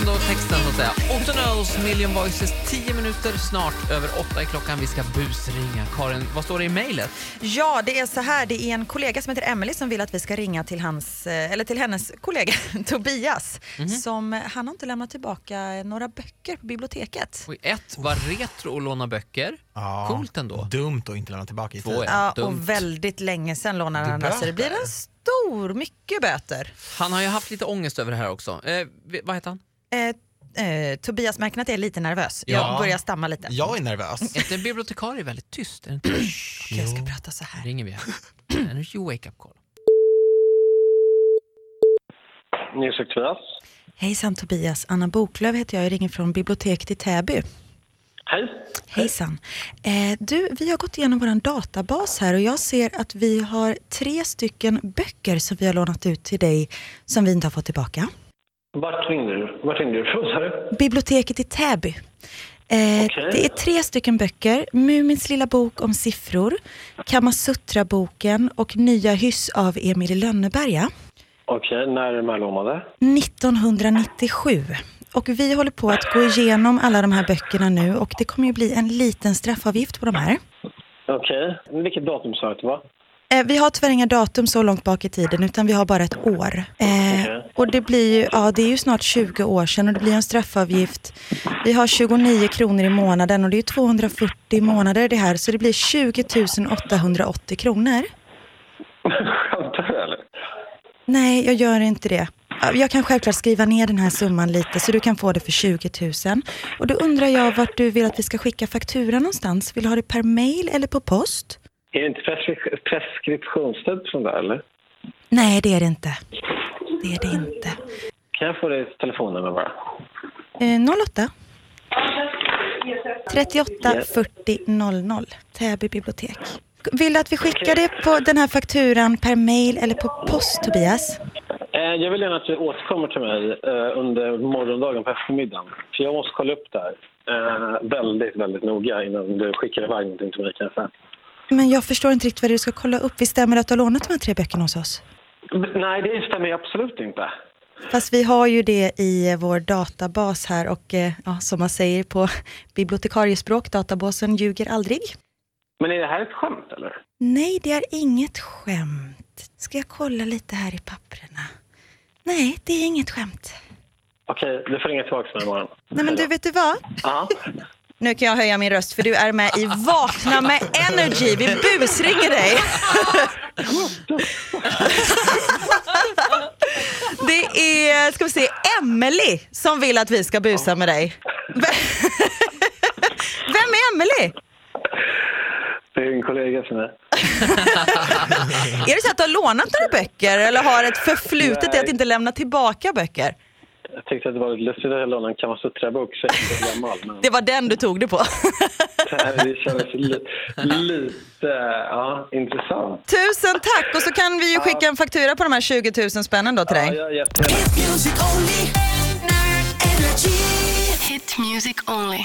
ändå texten så att säga. Octonals Million Voices, 10 minuter snart över 8 är klockan. Vi ska busringa. Karin, vad står det i mejlet? Ja, det är så här. Det är en kollega som heter Emily som vill att vi ska ringa till, hans, eh, eller till hennes kollega Tobias. Som, eh, han har inte lämnat tillbaka några böcker på biblioteket. Oj, ett, var retro och låna böcker. Ja, Coolt ändå. Dumt att inte lämna tillbaka i ja. Dumt. och väldigt länge sedan lånade han den, så det blir en stor, mycket böter. Han har ju haft lite ångest över det här också. Eh, vad heter han? Eh, eh, Tobias märker att jag är lite nervös. Ja. Jag börjar stamma lite. Jag är nervös. Är inte en bibliotekarie väldigt tyst? Är det inte? Okej, jag ska prata så här. ringer vi här. En you wake up call. Nils och Tobias. Hejsan Tobias, Anna Boklöv heter jag. Jag ringer från biblioteket i Täby. Hej. Hejsan. Eh, du, vi har gått igenom vår databas här och jag ser att vi har tre stycken böcker som vi har lånat ut till dig som vi inte har fått tillbaka. Vart ringde du? Vart ringde du du? Biblioteket i Täby. Eh, Okej. Det är tre stycken böcker. Mumins lilla bok om siffror, Kamasutra-boken och Nya hyss av Emil Lönneberga. Okej, när är de här lånade? 1997. Och vi håller på att gå igenom alla de här böckerna nu och det kommer ju bli en liten straffavgift på de här. Okej. Vilket datum sa du att det var? Eh, vi har tyvärr inga datum så långt bak i tiden utan vi har bara ett år. Eh, Okej. och det blir ju, ja det är ju snart 20 år sedan och det blir en straffavgift. Vi har 29 kronor i månaden och det är ju 240 månader det här så det blir 20 880 kronor. Skämtar du eller? Nej, jag gör inte det. Ja, Jag kan självklart skriva ner den här summan lite så du kan få det för 20 000. Och då undrar jag vart du vill att vi ska skicka fakturan någonstans. Vill du ha det per mail eller på post? Är det inte preskri- preskriptionstid sånt där eller? Nej, det är det inte. Det är det inte. Kan jag få ditt telefonnummer bara? Eh, 08 38 40 00 Täby bibliotek. Vill du att vi skickar det på den här fakturan per mail eller på post, Tobias? Eh, jag vill gärna att du återkommer till mig eh, under morgondagen på eftermiddagen. För jag måste kolla upp det här eh, väldigt, väldigt noga innan du skickar iväg någonting till mig kan jag säga. Men jag förstår inte riktigt vad du ska kolla upp. Vi stämmer att du har lånat de här tre böckerna hos oss? Nej, det stämmer absolut inte. Fast vi har ju det i vår databas här och eh, ja, som man säger på bibliotekariespråk, databasen ljuger aldrig. Men är det här ett skämt eller? Nej, det är inget skämt. Ska jag kolla lite här i papperna? Nej, det är inget skämt. Okej, du får ringa tillbaka mig imorgon. Nej men du, vet du vad? Ja. Nu kan jag höja min röst för du är med i Vakna med Energy. Vi busringer dig. Det är, ska vi se, Emily som vill att vi ska busa med dig. Vem är Emily? Det är en kollega som är... Är det så att du har lånat några böcker eller har ett förflutet i att inte lämna tillbaka böcker? Jag tyckte att det var lite lustigt att jag lånade en Kamasutra-bok så jag är inte gammal. Men Det var den du tog det på. det kändes li, lite ja, intressant. Tusen tack och så kan vi ju skicka en faktura på de här 20 000 spännen då till Ja, dig. only. Energy. Hit music only.